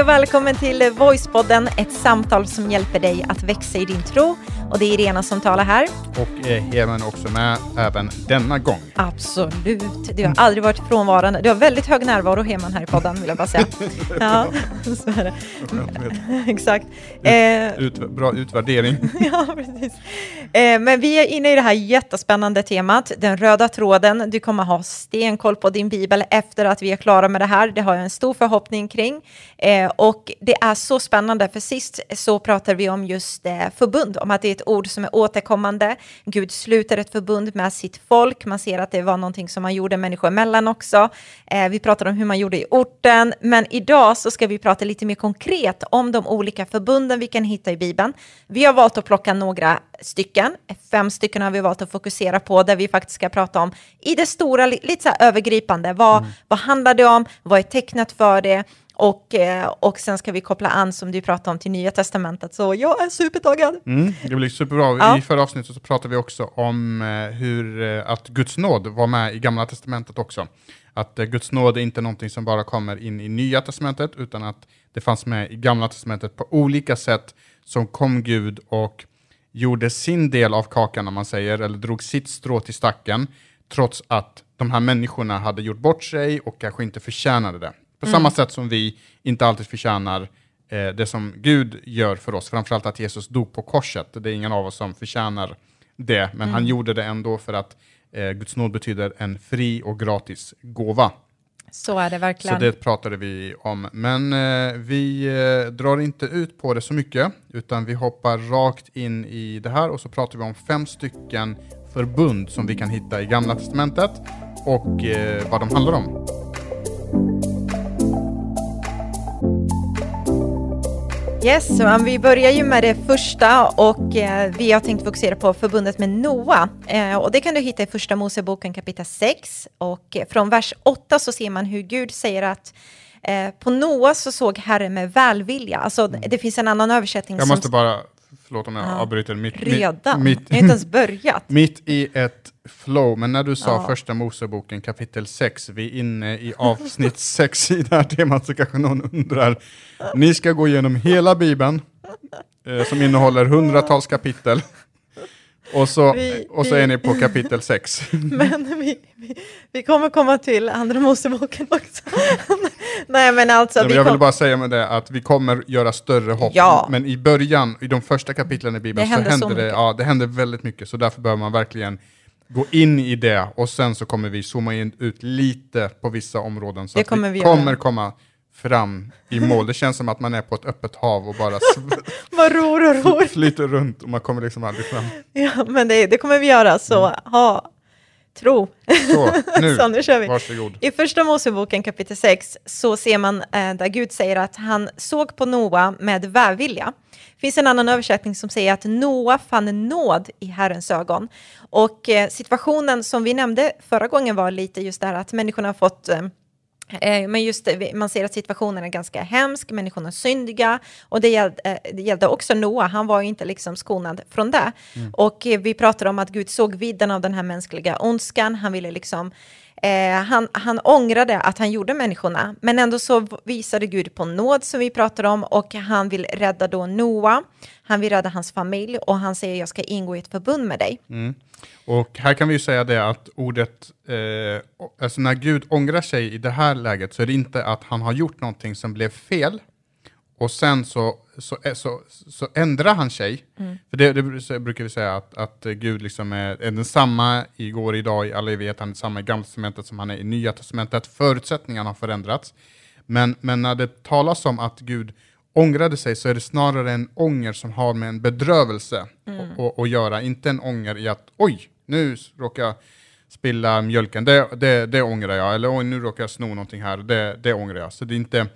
Hej och välkommen till Voicepodden, ett samtal som hjälper dig att växa i din tro. Och det är Irena som talar här. Och är Hemen också med även denna gång. Absolut. Du har aldrig varit frånvarande. Du har väldigt hög närvaro, Heman, här i podden, vill jag bara säga. ja, så är det. Exakt. Ut, ut, bra utvärdering. ja, precis. Eh, men vi är inne i det här jättespännande temat, den röda tråden. Du kommer ha stenkoll på din bibel efter att vi är klara med det här. Det har jag en stor förhoppning kring. Eh, och det är så spännande, för sist så pratade vi om just eh, förbund, om att det är ett ord som är återkommande. Gud sluter ett förbund med sitt folk. Man ser att det var någonting som man gjorde människor emellan också. Eh, vi pratade om hur man gjorde i orten, men idag så ska vi prata lite mer konkret om de olika förbunden vi kan hitta i Bibeln. Vi har valt att plocka några stycken, fem stycken har vi valt att fokusera på, där vi faktiskt ska prata om i det stora, lite så övergripande, vad, mm. vad handlar det om, vad är tecknet för det, och, eh, och sen ska vi koppla an, som du pratade om, till Nya Testamentet. Så jag är supertaggad. Mm, det blir superbra. Ja. I förra avsnittet så pratade vi också om eh, hur, eh, att Guds nåd var med i Gamla Testamentet också. Att Guds nåd är inte någonting som bara kommer in i Nya Testamentet, utan att det fanns med i Gamla Testamentet på olika sätt som kom Gud och gjorde sin del av kakan, om man säger, eller drog sitt strå till stacken, trots att de här människorna hade gjort bort sig och kanske inte förtjänade det. På mm. samma sätt som vi inte alltid förtjänar eh, det som Gud gör för oss, framförallt att Jesus dog på korset. Det är ingen av oss som förtjänar det, men mm. han gjorde det ändå för att eh, Guds nåd betyder en fri och gratis gåva. Så är det verkligen. Så det pratade vi om. Men eh, vi eh, drar inte ut på det så mycket, utan vi hoppar rakt in i det här och så pratar vi om fem stycken förbund som vi kan hitta i Gamla Testamentet och eh, vad de handlar om. Yes, så vi börjar ju med det första och eh, vi har tänkt fokusera på förbundet med Noa. Eh, och det kan du hitta i första Moseboken kapitel 6 och eh, från vers 8 så ser man hur Gud säger att på Noa så såg Herren med välvilja. Alltså mm. det finns en annan översättning. Jag måste bara, förlåt om jag ja, avbryter. Mitt, redan? Mitt, jag har inte ens börjat. mitt i ett flow, men när du sa ja. första Moseboken kapitel 6, vi är inne i avsnitt 6 i det här temat, så kanske någon undrar. Ni ska gå igenom hela Bibeln, eh, som innehåller hundratals kapitel. Och så, vi, och så vi, är ni på kapitel 6. Men vi, vi, kommer komma till Andra Moseboken också. Nej men alltså. Nej, jag vill bara säga med det att vi kommer göra större hopp. Ja. Men i början, i de första kapitlen i Bibeln, det så händer, så det, ja, det händer väldigt mycket. Så därför behöver man verkligen gå in i det och sen så kommer vi zooma in ut lite på vissa områden så det att kommer vi, vi kommer komma fram i mål. Det känns som att man är på ett öppet hav och bara Vad ror och ror. flyter runt och man kommer liksom aldrig fram. Ja, men det, det kommer vi göra, så mm. ha tro. Så, nu, så, nu kör vi. Varsågod. I första Moseboken kapitel 6 så ser man eh, där Gud säger att han såg på Noa med välvilja. Finns en annan översättning som säger att Noa fann nåd i Herrens ögon. Och eh, situationen som vi nämnde förra gången var lite just det här att människorna har fått eh, Eh, men just det, man ser att situationen är ganska hemsk, människorna är syndiga och det gällde, det gällde också Noa, han var ju inte liksom skonad från det. Mm. Och vi pratar om att Gud såg vidden av den här mänskliga ondskan, han ville liksom Eh, han, han ångrade att han gjorde människorna, men ändå så visade Gud på nåd som vi pratar om och han vill rädda då Noa, han vill rädda hans familj och han säger jag ska ingå i ett förbund med dig. Mm. Och här kan vi ju säga det att ordet, eh, alltså när Gud ångrar sig i det här läget så är det inte att han har gjort någonting som blev fel och sen så, så, så, så ändrar han sig. Mm. För det, det, brukar vi säga att, att Gud liksom är, är densamma igår, idag, i alla evighet. Han är detsamma i Gamla Testamentet som han är i Nya Testamentet. Förutsättningarna har förändrats. Men, men när det talas om att Gud ångrade sig så är det snarare en ånger som har med en bedrövelse mm. att göra, inte en ånger i att oj, nu råkar jag spilla mjölken, det, det, det ångrar jag, eller oj, nu råkar jag sno någonting här, det, det ångrar jag. Så det är inte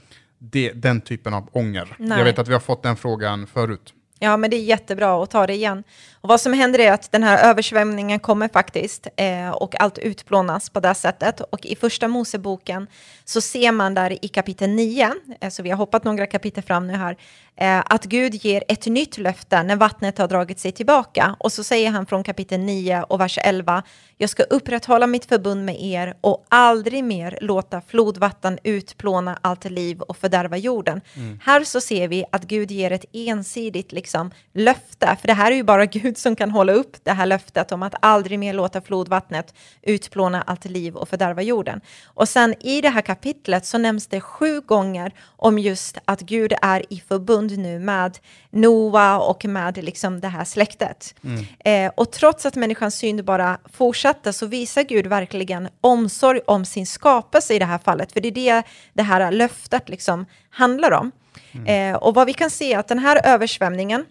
det, den typen av ånger. Nej. Jag vet att vi har fått den frågan förut. Ja, men det är jättebra att ta det igen. Och vad som händer är att den här översvämningen kommer faktiskt eh, och allt utplånas på det sättet. Och i första Moseboken så ser man där i kapitel 9, eh, så vi har hoppat några kapitel fram nu här, eh, att Gud ger ett nytt löfte när vattnet har dragit sig tillbaka. Och så säger han från kapitel 9 och vers 11, jag ska upprätthålla mitt förbund med er och aldrig mer låta flodvatten utplåna allt liv och fördärva jorden. Mm. Här så ser vi att Gud ger ett ensidigt liksom, löfte, för det här är ju bara Gud som kan hålla upp det här löftet om att aldrig mer låta flodvattnet utplåna allt liv och fördärva jorden. Och sen i det här kapitlet så nämns det sju gånger om just att Gud är i förbund nu med Noa och med liksom det här släktet. Mm. Eh, och trots att människans synd bara fortsatte så visar Gud verkligen omsorg om sin skapelse i det här fallet, för det är det det här löftet liksom handlar om. Mm. Eh, och vad vi kan se är att den här översvämningen,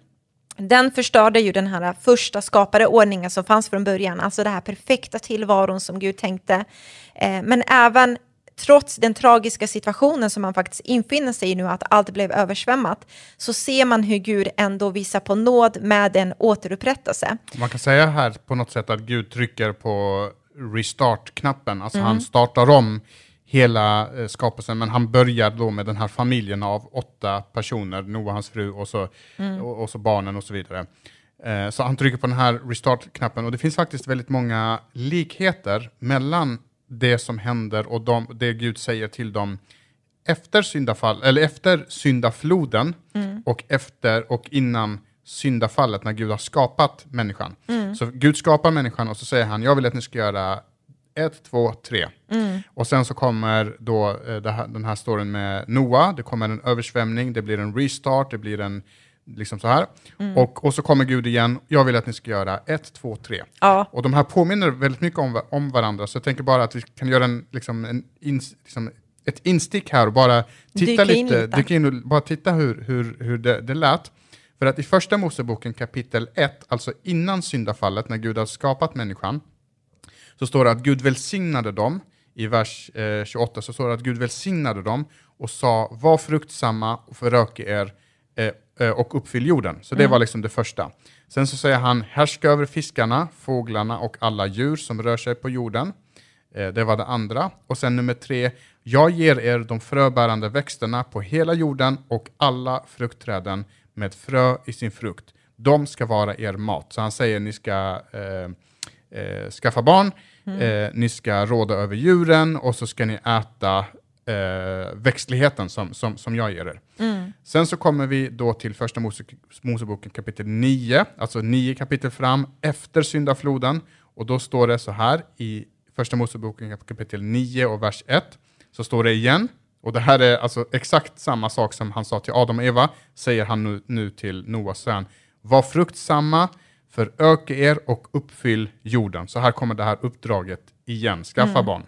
den förstörde ju den här första skapade ordningen som fanns från början, alltså den här perfekta tillvaron som Gud tänkte. Eh, men även trots den tragiska situationen som man faktiskt infinner sig i nu, att allt blev översvämmat, så ser man hur Gud ändå visar på nåd med en återupprättelse. Man kan säga här på något sätt att Gud trycker på restart-knappen, alltså mm. han startar om hela eh, skapelsen, men han börjar då med den här familjen av åtta personer, Noah, hans fru och så, mm. och, och, så barnen och så vidare. Eh, så han trycker på den här restart-knappen och det finns faktiskt väldigt många likheter mellan det som händer och de, det Gud säger till dem efter syndafall, eller efter syndafloden mm. och efter och innan syndafallet när Gud har skapat människan. Mm. Så Gud skapar människan och så säger han, jag vill att ni ska göra ett, två, tre. Mm. Och sen så kommer då eh, här, den här storyn med Noah, det kommer en översvämning, det blir en restart, det blir en liksom så här. Mm. Och, och så kommer Gud igen, jag vill att ni ska göra ett, två, tre. Ja. Och de här påminner väldigt mycket om, om varandra, så jag tänker bara att vi kan göra en, liksom, en ins, liksom, ett instick här och bara titta lite, in dyka in och bara titta hur, hur, hur det, det lät. För att i första Moseboken kapitel 1, alltså innan syndafallet, när Gud har skapat människan, så står det att Gud välsignade dem, i vers eh, 28 så står det att Gud välsignade dem och sa var fruktsamma och föröke er eh, eh, och uppfyll jorden. Så det mm. var liksom det första. Sen så säger han härska över fiskarna, fåglarna och alla djur som rör sig på jorden. Eh, det var det andra. Och sen nummer tre, jag ger er de fröbärande växterna på hela jorden och alla fruktträden med frö i sin frukt. De ska vara er mat. Så han säger ni ska eh, skaffa barn, mm. eh, ni ska råda över djuren och så ska ni äta eh, växtligheten som, som, som jag ger er. Mm. Sen så kommer vi då till första Mose, Moseboken kapitel 9, alltså nio kapitel fram efter syndafloden. Och då står det så här i första Moseboken kapitel 9 och vers 1, så står det igen, och det här är alltså exakt samma sak som han sa till Adam och Eva, säger han nu, nu till Noas son. Var fruktsamma, Föröka er och uppfyll jorden. Så här kommer det här uppdraget igen, skaffa mm. barn.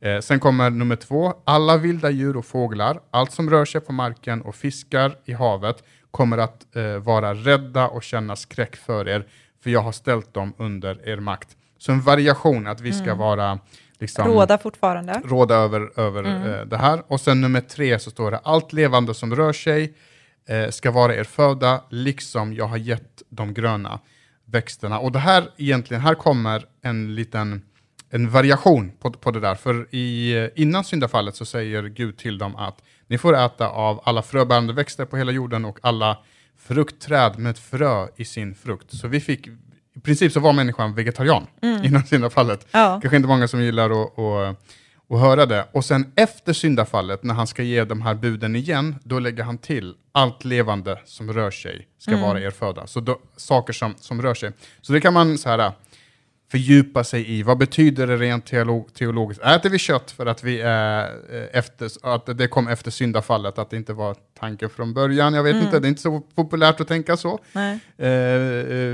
Eh, sen kommer nummer två, alla vilda djur och fåglar, allt som rör sig på marken och fiskar i havet kommer att eh, vara rädda och känna skräck för er, för jag har ställt dem under er makt. Så en variation, att vi ska mm. vara Liksom, råda fortfarande. Råda över, över mm. eh, det här. Och sen nummer tre så står det, allt levande som rör sig eh, ska vara er föda, liksom jag har gett de gröna växterna. Och det här egentligen, här kommer en liten en variation på, på det där. För i, innan syndafallet så säger Gud till dem att ni får äta av alla fröbärande växter på hela jorden och alla fruktträd med frö i sin frukt. Så vi fick, i princip så var människan vegetarian mm. innan syndafallet. Ja. Kanske inte många som gillar att, att höra det. Och sen efter syndafallet, när han ska ge de här buden igen, då lägger han till allt levande som rör sig ska mm. vara er föda. Så då, saker som, som rör sig. Så det kan man så här, fördjupa sig i. Vad betyder det rent teolog teologiskt? Äter vi kött för att, vi eh, efter, att det kom efter syndafallet, att det inte var tanken från början? Jag vet mm. inte, det är inte så populärt att tänka så. Eh, eh,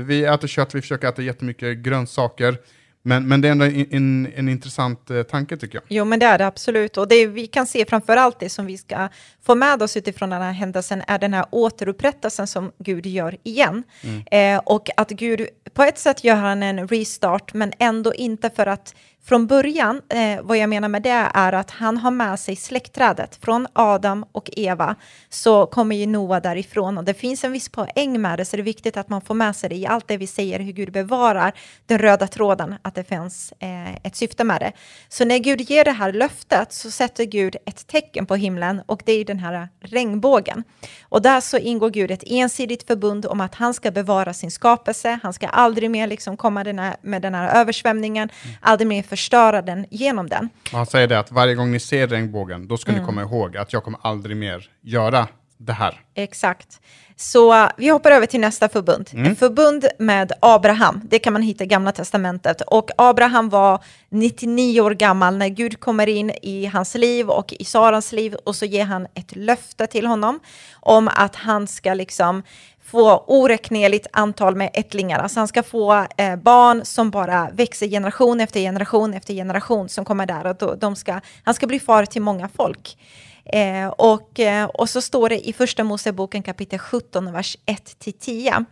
vi äter kött, vi försöker äta jättemycket grönsaker. Men, men det är ändå en, en intressant eh, tanke tycker jag. Jo, men det är det absolut. Och det vi kan se framför allt det som vi ska få med oss utifrån den här händelsen är den här återupprättelsen som Gud gör igen. Mm. Eh, och att Gud, på ett sätt gör han en restart, men ändå inte för att från början, eh, vad jag menar med det är att han har med sig släktträdet från Adam och Eva, så kommer ju Noa därifrån och det finns en viss poäng med det, så det är viktigt att man får med sig det i allt det vi säger, hur Gud bevarar den röda tråden, att det finns eh, ett syfte med det. Så när Gud ger det här löftet så sätter Gud ett tecken på himlen och det är den här regnbågen. Och där så ingår Gud ett ensidigt förbund om att han ska bevara sin skapelse, han ska aldrig mer liksom komma den här, med den här översvämningen, mm. aldrig mer förstöra den genom den. Han säger det att varje gång ni ser regnbågen, då ska mm. ni komma ihåg att jag kommer aldrig mer göra det här. Exakt. Så vi hoppar över till nästa förbund. Mm. förbund med Abraham. Det kan man hitta i Gamla Testamentet. Och Abraham var 99 år gammal när Gud kommer in i hans liv och i Sarans liv och så ger han ett löfte till honom om att han ska liksom få oräkneligt antal med ättlingar. Alltså han ska få eh, barn som bara växer generation efter generation efter generation som kommer där och de ska, han ska bli far till många folk. Eh, och, eh, och så står det i Första Moseboken kapitel 17, vers 1-10.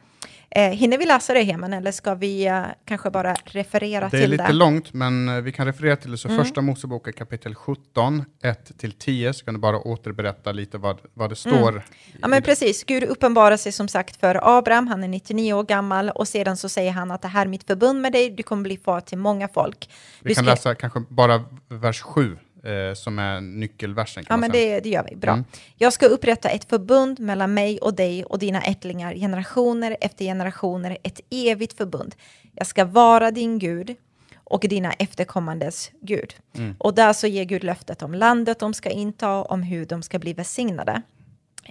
Eh, hinner vi läsa det Heman eller ska vi eh, kanske bara referera till det? Det är lite långt, men eh, vi kan referera till det. Så mm. Första Moseboken kapitel 17, 1-10, så kan du bara återberätta lite vad, vad det mm. står. Mm. Ja, men precis. Gud uppenbarar sig som sagt för Abraham, han är 99 år gammal, och sedan så säger han att det här är mitt förbund med dig, du kommer bli far till många folk. Vi du kan ska... läsa kanske bara vers 7 eh, som är nyckelversen. ja, men det, det, gör vi. Bra. Mm. Jag ska upprätta ett förbund mellan mig och dig och dina ättlingar, generationer efter generationer, ett evigt förbund. Jag ska vara din Gud och dina efterkommandes Gud. Mm. Och där så ger Gud löftet om landet de ska inta, om hur de ska bli välsignade.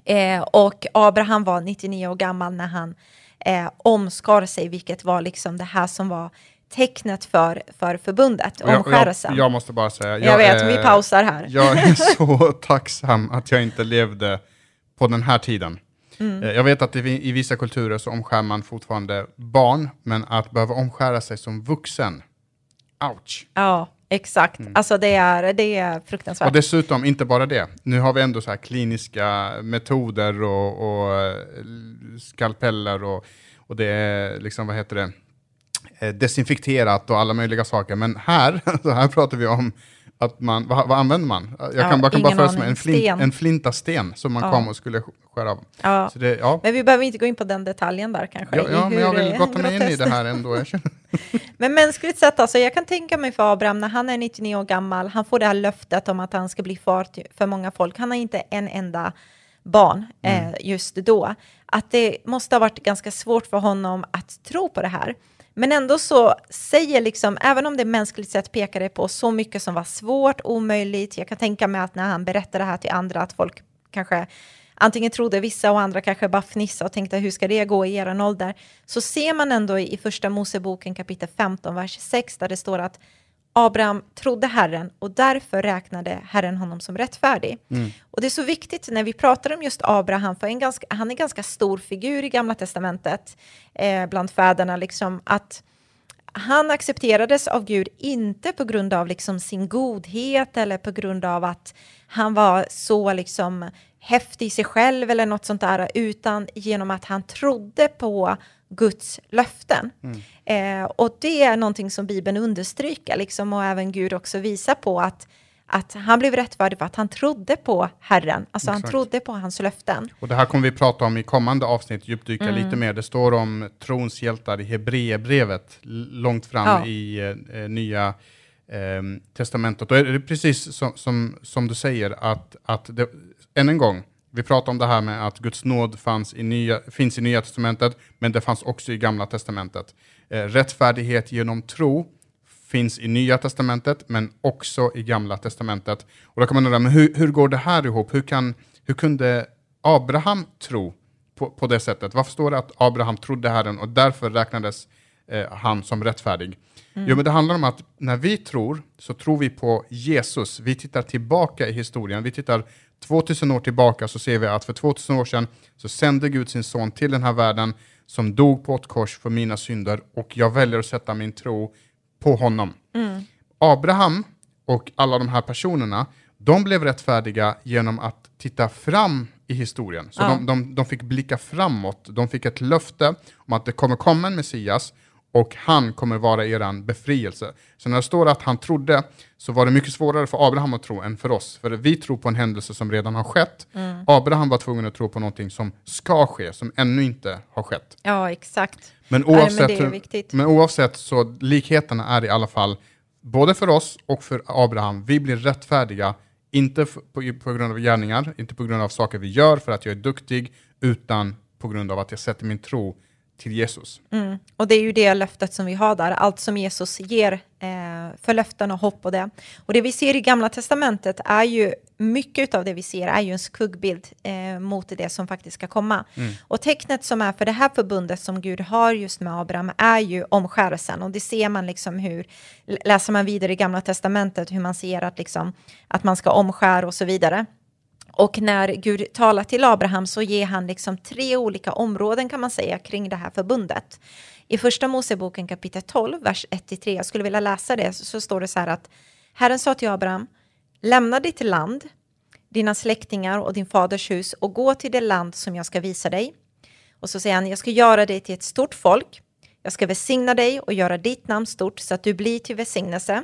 Eh, och Abraham var 99 år gammal när han eh, omskar sig, vilket var liksom det här som var tecknet för, för förbundet, omskärelsen. Jag, jag, måste bara säga, jag, jag vet, är, vi pausar här. Jag är så tacksam att jag inte levde på den här tiden. Mm. Eh, jag vet att i, i vissa kulturer så omskär man fortfarande barn, men att behöva omskära sig som vuxen, ouch. Ja, exakt. Mm. Alltså det är, det är fruktansvärt. Och dessutom, inte bara det, nu har vi ändå så här kliniska metoder och, och eh, skalpeller och, och det är liksom, vad heter det, desinfekterat och alla möjliga saker. Men här, så här pratar vi om att man, vad, vad använder man? Jag ja, kan, bara, kan bara föreställa mig en, flint, en flintasten som man ja. kom och skulle skära av. Ja. Det, ja. Men vi behöver inte gå in på den detaljen där kanske. Ja, ja men jag vill gotta mig in i det här ändå. men mänskligt sett, alltså, jag kan tänka mig för Abraham när han är 99 år gammal, han får det här löftet om att han ska bli far till, för många folk. Han har inte en enda barn eh, mm. just då. Att det måste ha varit ganska svårt för honom att tro på det här. Men ändå så säger liksom, även om det mänskligt sett pekade på så mycket som var svårt, omöjligt, jag kan tänka mig att när han berättade det här till andra, att folk kanske antingen trodde vissa och andra kanske bara fnissade och tänkte hur ska det gå i er ålder, så ser man ändå i första Moseboken kapitel 15, vers 6, där det står att Abraham trodde Herren och därför räknade Herren honom som rättfärdig. Mm. Och det är så viktigt när vi pratar om just Abraham, för en ganska, han är en ganska stor figur i Gamla Testamentet eh, bland fäderna, liksom, att han accepterades av Gud inte på grund av liksom sin godhet eller på grund av att han var så liksom häftig i sig själv eller något sånt där, utan genom att han trodde på Guds löften. Mm. Eh, och det är någonting som Bibeln understryker, liksom, och även Gud också visar på att, att han blev rättfärdig för att han trodde på Herren, alltså Exakt. han trodde på hans löften. Och det här kommer vi prata om i kommande avsnitt, djupdyka mm. lite mer. Det står om trons hjältar i Hebreerbrevet, långt fram ja. i eh, nya eh, testamentet. Och är det precis som, som, som du säger, att, att det, än en gång, vi pratar om det här med att Guds nåd fanns i nya, finns i Nya Testamentet, men det fanns också i Gamla Testamentet. Eh, rättfärdighet genom tro finns i Nya Testamentet, men också i Gamla Testamentet. Och då kan man undra, men hur, hur går det här ihop? Hur, kan, hur kunde Abraham tro på, på det sättet? Varför står det att Abraham trodde Herren och därför räknades eh, han som rättfärdig? Mm. Jo, men det handlar om att när vi tror, så tror vi på Jesus. Vi tittar tillbaka i historien. Vi tittar 2000 år tillbaka så ser vi att för 2000 år sedan så sände Gud sin son till den här världen som dog på ett kors för mina synder och jag väljer att sätta min tro på honom. Mm. Abraham och alla de här personerna, de blev rättfärdiga genom att titta fram i historien. Så ja. de, de, de fick blicka framåt, de fick ett löfte om att det kommer komma en Messias och han kommer vara er befrielse. Så när det står att han trodde så var det mycket svårare för Abraham att tro än för oss. För vi tror på en händelse som redan har skett. Mm. Abraham var tvungen att tro på någonting som ska ske, som ännu inte har skett. Ja, exakt. Men oavsett, Nej, men, men oavsett så likheterna är i alla fall, både för oss och för Abraham, vi blir rättfärdiga, inte på, på grund av gärningar, inte på grund av saker vi gör för att jag är duktig, utan på grund av att jag sätter min tro till Jesus. Mm. Och det är ju det löftet som vi har där, allt som Jesus ger eh, för löften och hopp och det. Och det vi ser i Gamla Testamentet är ju, mycket av det vi ser är ju en skuggbild eh, mot det som faktiskt ska komma. Mm. Och tecknet som är för det här förbundet som Gud har just med Abraham är ju omskärelsen. Och det ser man liksom hur, läser man vidare i Gamla Testamentet, hur man ser att, liksom, att man ska omskära och så vidare. Och när Gud talar till Abraham så ger han liksom tre olika områden kan man säga kring det här förbundet. I första Moseboken kapitel 12, vers 1-3, jag skulle vilja läsa det, så står det så här att Herren sa till Abraham, lämna ditt land, dina släktingar och din faders hus och gå till det land som jag ska visa dig. Och så säger han, jag ska göra dig till ett stort folk, jag ska välsigna dig och göra ditt namn stort så att du blir till välsignelse.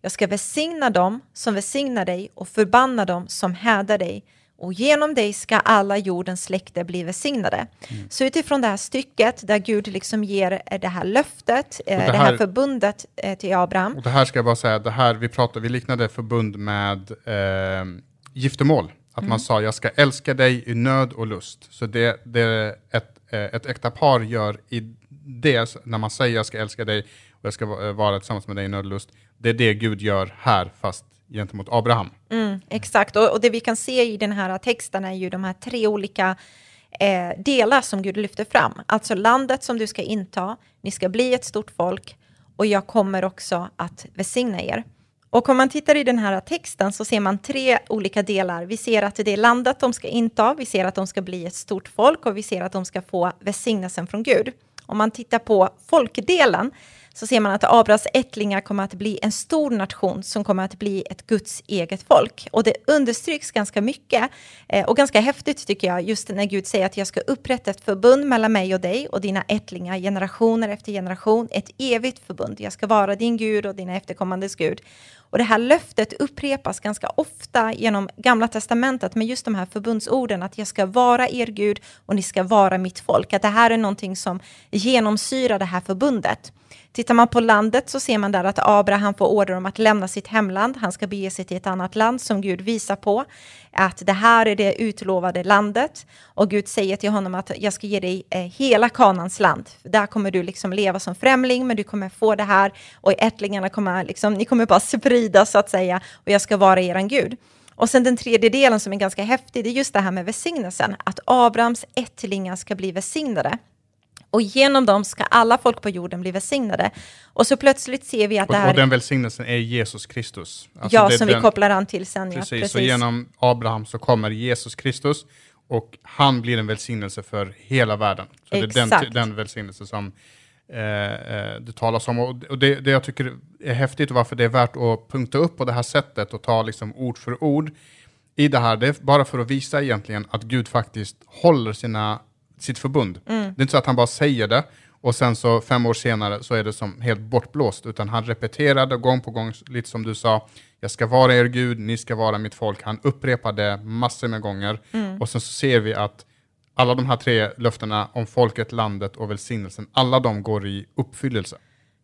Jag ska välsigna dem som välsignar dig och förbanna dem som hädar dig och genom dig ska alla jordens släkter bli välsignade. Mm. Så utifrån det här stycket där Gud liksom ger det här löftet, det här, det här förbundet eh, till Abraham. Och det här ska jag bara säga, det här vi pratade, vi liknade förbund med eh, giftermål. Att mm. man sa, jag ska älska dig i nöd och lust. Så det, det ett, eh, ett äkta par gör i det, när man säger jag ska älska dig och jag ska eh, vara tillsammans med dig i nödlust. det är det Gud gör här, fast gentemot Abraham. Mm, exakt, och, och, det vi kan se i den här texten är ju de här tre olika eh, delar som Gud lyfter fram. Alltså landet som du ska inta, ni ska bli ett stort folk och jag kommer också att välsigna er. Och om man tittar i den här texten så ser man tre olika delar. Vi ser att det är landet de ska inta, vi ser att de ska bli ett stort folk och vi ser att de ska få välsignelsen från Gud. Om man tittar på folkdelen så ser man att Abrahams ättlingar kommer att bli en stor nation som kommer att bli ett Guds eget folk. Och det understryks ganska mycket eh, och ganska häftigt tycker jag, just när Gud säger att jag ska upprätta ett förbund mellan mig och dig och dina ättlingar generationer efter generation, ett evigt förbund. Jag ska vara din Gud och dina efterkommandes Gud. Och det här löftet upprepas ganska ofta genom Gamla Testamentet med just de här förbundsorden att jag ska vara er Gud och ni ska vara mitt folk. Att det här är någonting som genomsyrar det här förbundet. Tittar man på landet så ser man där att Abraham får order om att lämna sitt hemland. Han ska bege sig till ett annat land som Gud visar på att det här är det utlovade landet. Och Gud säger till honom att jag ska ge dig eh, hela Kanans land. Där kommer du liksom leva som främling, men du kommer få det här och ättlingarna kommer liksom, ni kommer bara spridas så att säga och jag ska vara eran Gud. Och sen den tredje delen som är ganska häftig, det är just det här med välsignelsen, att Abrahams ättlingar ska bli välsignade och genom dem ska alla folk på jorden bli välsignade. Och så plötsligt ser vi att och, det här... Och den välsignelsen är Jesus Kristus. Alltså ja, som den, vi kopplar an till sen. Precis, ja, precis, så genom Abraham så kommer Jesus Kristus och han blir en välsignelse för hela världen. Så Exakt. det är den, den välsignelse som det talas om. Och, och det, det, jag tycker är häftigt och varför det är värt att punkta upp på det här sättet och ta liksom ord för ord i det här, det är bara för att visa egentligen att Gud faktiskt håller sina sitt förbund. Mm. Det är inte så att han bara säger det och sen så fem år senare så är det som helt bortblåst, utan han repeterade gång på gång, lite som du sa, jag ska vara er Gud, ni ska vara mitt folk. Han upprepade massor med gånger mm. och sen så ser vi att alla de här tre löftena om folket, landet och välsignelsen, alla de går i uppfyllelse.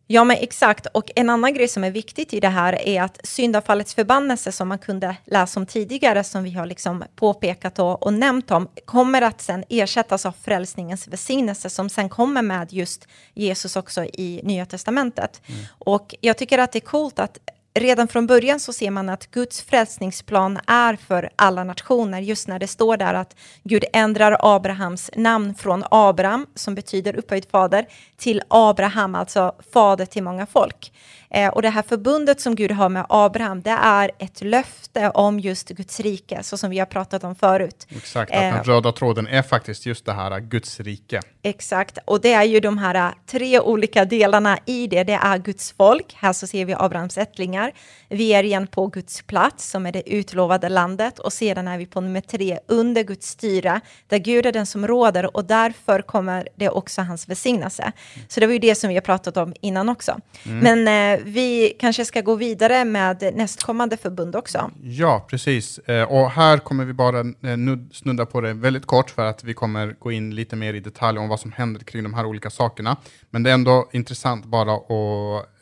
Ja, men exakt. Och en annan grej som är viktigt i det här är att syndafallets förbannelse som man kunde läsa om tidigare, som vi har liksom påpekat och, och nämnt om, kommer att sen ersättas av frälsningens välsignelse som sen kommer med just Jesus också i Nya Testamentet. Mm. Och jag tycker att det är coolt att redan från början så ser man att Guds frälsningsplan är för alla nationer, just när det står där att Gud ändrar Abrahams namn från Abraham, som betyder upphöjd fader, till Abraham, alltså fader till många folk. Eh, och det här förbundet som Gud har med Abraham, det är ett löfte om just Guds rike, så som vi har pratat om förut. Exakt, att den eh, röda tråden är faktiskt just det här Guds rike. Exakt, och det är ju de här tre olika delarna i det. Det är Guds folk, här så ser vi Abrahams ättlingar. Vi är igen på Guds plats, som är det utlovade landet, och sedan är vi på nummer tre, under Guds styre, där Gud är den som råder, och därför kommer det också hans välsignelse. Så det var ju det som vi har pratat om innan också. Mm. Men eh, vi kanske ska gå vidare med nästkommande förbund också. Ja, precis. Eh, och här kommer vi bara eh, snudda på det väldigt kort, för att vi kommer gå in lite mer i detalj om vad som händer kring de här olika sakerna. Men det är ändå intressant bara att,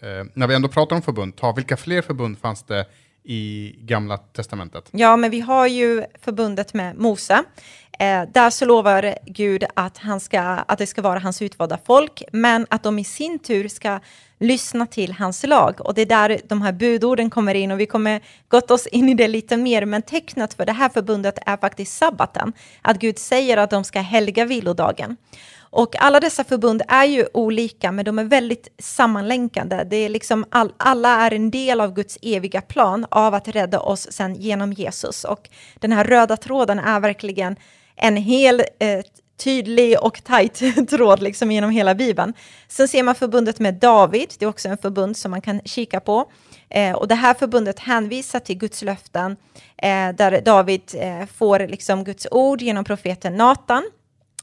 eh, när vi ändå pratar om förbund, ta vilka fler förbund fanns det i Gamla Testamentet? Ja, men vi har ju förbundet med Mose. Eh, där så lovar Gud att, han ska, att det ska vara hans utvalda folk, men att de i sin tur ska lyssna till hans lag. Och det är där de här budorden kommer in och vi kommer gått oss in i det lite mer, men tecknet för det här förbundet är faktiskt sabbaten. Att Gud säger att de ska helga vilodagen. Och alla dessa förbund är ju olika, men de är väldigt sammanlänkande. Det är liksom all, alla är en del av Guds eviga plan av att rädda oss sen genom Jesus. Och den här röda tråden är verkligen en hel eh, tydlig och tajt tråd liksom genom hela Bibeln. Sen ser man förbundet med David, det är också en förbund som man kan kika på. Eh, och det här förbundet hänvisar till Guds löften, eh, där David eh, får liksom Guds ord genom profeten Natan.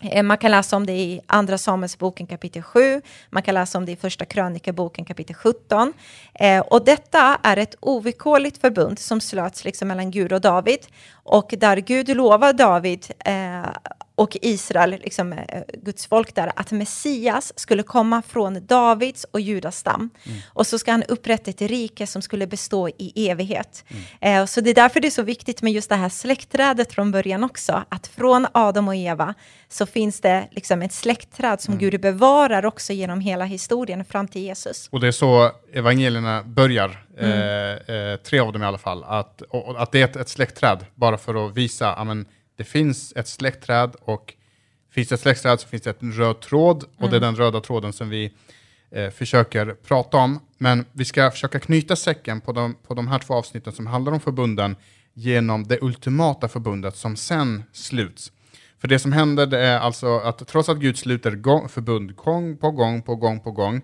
Eh, man kan läsa om det i Andra Samuelsboken kapitel 7, man kan läsa om det i Första krönikaboken kapitel 17. Eh, och detta är ett ovillkorligt förbund som slöts liksom mellan Gud och David och där Gud lovar David eh, och Israel, liksom, eh, Guds folk där, att Messias skulle komma från Davids och Judas stam. Mm. Och så ska han upprätta ett rike som skulle bestå i evighet. Mm. Eh, så det är därför det är så viktigt med just det här släktträdet från början också, att från Adam och Eva så finns det liksom ett släktträd som mm. Gud bevarar också genom hela historien fram till Jesus. Och det är så evangelierna börjar, mm. eh, eh, tre av dem i alla fall, att, och, att det är ett, ett släktträd, bara för att visa, amen, det finns ett släktträd och finns det ett släktträd så finns det en röd tråd och mm. det är mm. den röda tråden som vi eh, försöker prata om. Men vi ska försöka knyta säcken på de, på de här två avsnitten som handlar om förbunden genom det ultimata förbundet som sen sluts. För det som händer det är alltså att trots att Gud sluter gång, förbund gång på gång på gång på gång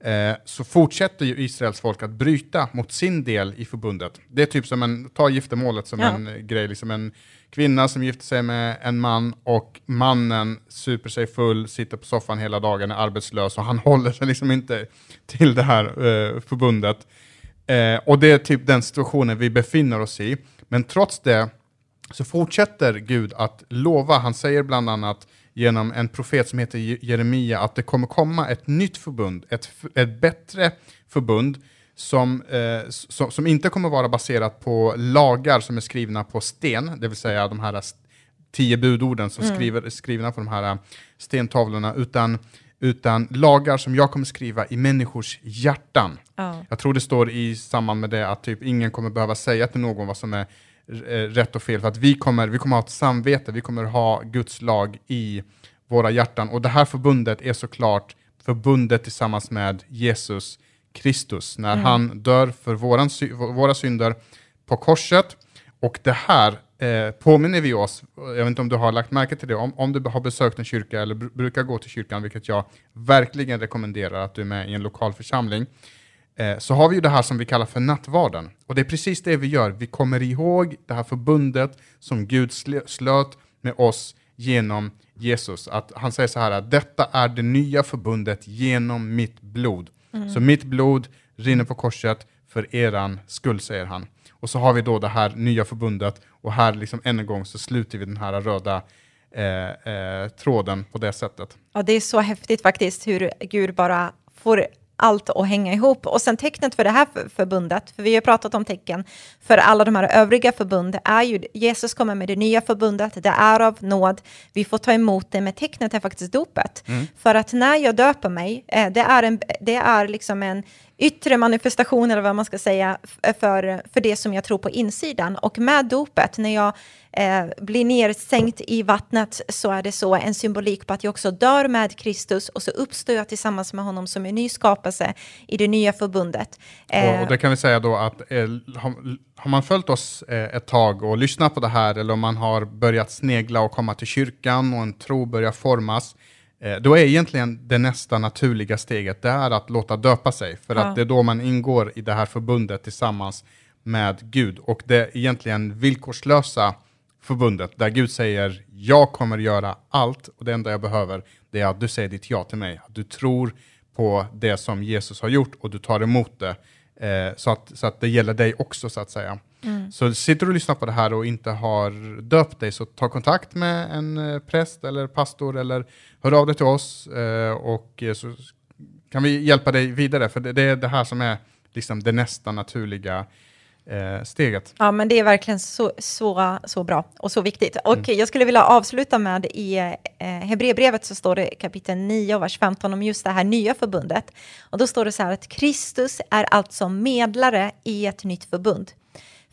eh, så fortsätter ju Israels folk att bryta mot sin del i förbundet. Det är typ som en, ta giftermålet som ja. en grej, liksom en kvinna som gifter sig med en man och mannen super sig full, sitter på soffan hela dagen, är arbetslös och han håller sig liksom inte till det här eh, förbundet. Eh, och det är typ den situationen vi befinner oss i. Men trots det så fortsätter Gud att lova, han säger bland annat genom en profet som heter Jeremia att det kommer komma ett nytt förbund, ett, ett bättre förbund som, eh, som, som, inte kommer vara baserat på lagar som är skrivna på sten, det vill säga de här tio budorden som mm. skriver, är skrivna på de här stentavlorna, utan, utan lagar som jag kommer skriva i människors hjärtan. Oh. Jag tror det står i samband med det att typ ingen kommer behöva säga till någon vad som är eh, rätt och fel, för att vi kommer, vi kommer ha ett samvete, vi kommer ha Guds lag i våra hjärtan. Och det här förbundet är såklart förbundet tillsammans med Jesus Kristus, när mm. han dör för våran, våra synder på korset. Och det här eh, påminner vi oss, jag vet inte om du har lagt märke till det, om, om du har besökt en kyrka eller br brukar gå till kyrkan, vilket jag verkligen rekommenderar att du är med i en lokal församling, eh, så har vi ju det här som vi kallar för nattvarden. Och det är precis det vi gör, vi kommer ihåg det här förbundet som Gud slöt med oss genom Jesus. Att han säger så här att detta är det nya förbundet genom mitt blod. Mm. Så mitt blod rinner på korset för eran skull, säger han. Och så har vi då det här nya förbundet och här liksom än en gång så sluter vi den här röda eh, eh, tråden på det sättet. Ja, det är så häftigt faktiskt hur Gud bara får allt att hänga ihop. Och sen tecknet för det här förbundet, för vi har pratat om tecken för alla de här övriga förbund, är ju Jesus kommer med det nya förbundet, det är av nåd, vi får ta emot det, men tecknet är faktiskt dopet. Mm. För att när jag döper mig, eh, det är, en, det är liksom en yttre manifestation, eller vad man ska säga, för, för det som jag tror på insidan. Och med dopet, när jag eh, blir nersänkt i vattnet, så är det så en symbolik på att jag också dör med Kristus och så uppstår jag tillsammans med honom som en ny skapelse i det nya förbundet. Eh, och, och det kan vi säga då att eh, har, har, man följt oss eh, ett tag och lyssnat på det här, eller om man har börjat snegla och komma till kyrkan och en tro börjar formas, eh, då är egentligen det nästa naturliga steget, det är att låta döpa sig, för ja. att det är då man ingår i det här förbundet tillsammans med Gud. Och det egentligen villkorslösa förbundet, där Gud säger jag kommer göra allt och det enda jag behöver det är att du säger ditt ja till mig, att du tror på det som Jesus har gjort och du tar emot det. Eh, så, att, så att det gäller dig också så att säga. Mm. Så sitter du och lyssnar på det här och inte har döpt dig, så ta kontakt med en eh, präst eller pastor eller hör av dig till oss eh, och eh, så kan vi hjälpa dig vidare, för det, är det här som är liksom det nästa naturliga steget. Ja, men det är verkligen så, så, så bra och så viktigt. Och mm. jag skulle vilja avsluta med i eh, Hebreerbrevet så står det kapitel 9, vers 15 om just det här nya förbundet. Och då står det så här att Kristus är alltså medlare i ett nytt förbund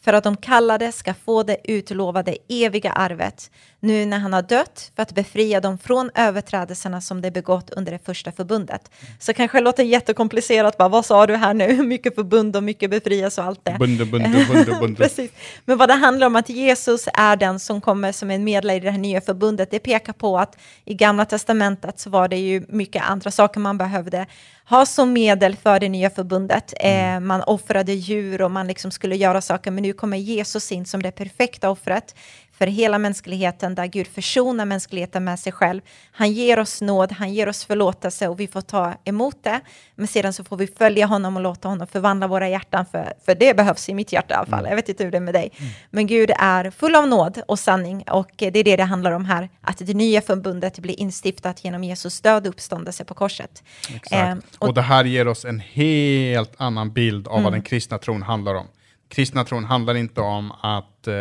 för att de kallade ska få det utlovade eviga arvet, nu när han har dött, för att befria dem från överträdelserna som de begått under det första förbundet. Så kanske det låter jättekomplicerat, bara, vad sa du här nu? Mycket förbund och mycket befrielse och allt det. Bunde, bunde, bunde, bunde. Precis. Men vad det handlar om att Jesus är den som kommer som en medlare i det här nya förbundet, det pekar på att i gamla testamentet så var det ju mycket andra saker man behövde ha som medel för det nya förbundet. Mm. Eh, man offrade djur och man liksom skulle göra saker, men nu kommer Jesus in som det perfekta offret för hela mänskligheten, där Gud försonar mänskligheten med sig själv. Han ger oss nåd, han ger oss förlåtelse och vi får ta emot det. Men sedan så får vi följa honom och låta honom förvandla våra hjärtan, för, för det behövs i mitt hjärta i alla fall. Mm. Jag vet inte hur det är med dig. Mm. Men Gud är full av nåd och sanning och det är det det handlar om här, att det nya förbundet blir instiftat genom Jesus död och uppståndelse på korset. Eh, och, och, det här ger oss en helt annan bild av mm. vad den kristna tron handlar om. Kristna tron handlar inte om att eh,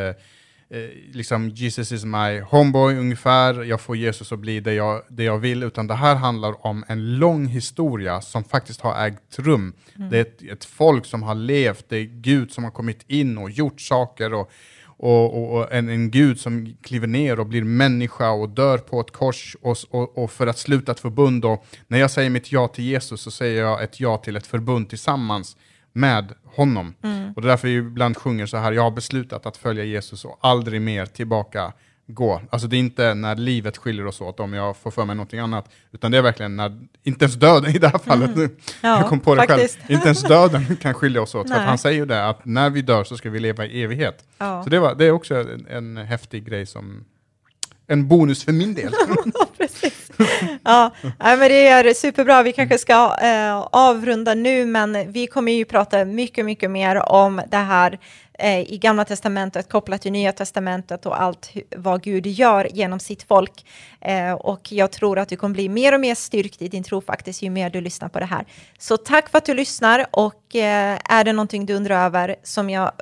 eh, liksom Jesus is my homeboy ungefär, jag får Jesus att bli det jag, det jag vill, utan det här handlar om en lång historia som faktiskt har ägt rum. Mm. Det är ett, ett, folk som har levt, det är Gud som har kommit in och gjort saker och, och, och, och en, en, Gud som kliver ner och blir människa och dör på ett kors och, och, för att sluta ett förbund. Och när jag säger mitt ja till Jesus så säger jag ett ja till ett förbund tillsammans med honom. Mm. Och det är därför vi ibland sjunger så här, jag har beslutat att följa Jesus och aldrig mer tillbaka gå. Alltså det är inte när livet skiljer oss åt om jag får för mig någonting annat, utan det är verkligen när, inte ens döden i det här fallet, mm. nu, ja, jag kom på det faktiskt. själv, inte ens döden kan skilja oss åt. för han säger ju det, att när vi dör så ska vi leva i evighet. Ja. Så det, var, det är också en, en häftig grej som en bonus för min del. Precis. Ja, men det är superbra. Vi kanske ska eh, avrunda nu, men vi kommer ju prata mycket, mycket mer om det här eh, i Gamla Testamentet kopplat till Nya Testamentet och allt vad Gud gör genom sitt folk. Eh, och jag tror att du kommer bli mer och mer styrkt i din tro faktiskt, ju mer du lyssnar på det här. Så tack för att du lyssnar och eh, är det någonting du undrar över som jag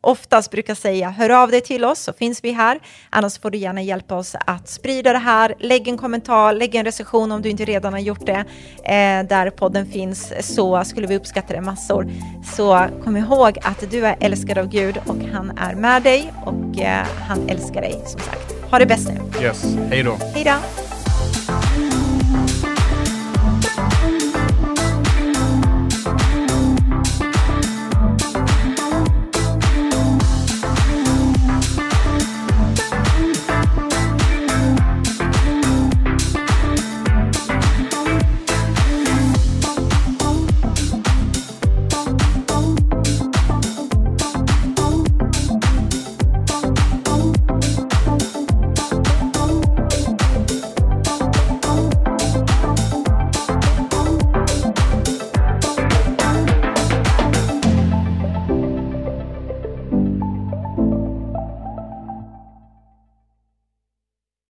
oftast brukar säga hör av dig till oss så finns vi här. Annars får du gärna hjälpa oss att sprida det här. Lägg en kommentar, lägg en recension om du inte redan har gjort det. Eh, där podden finns så skulle vi uppskatta det massor. Så kom ihåg att du är älskad av Gud och han är med dig och eh, han älskar dig som sagt. Ha det bäst nu. Yes, hej då. Hej då.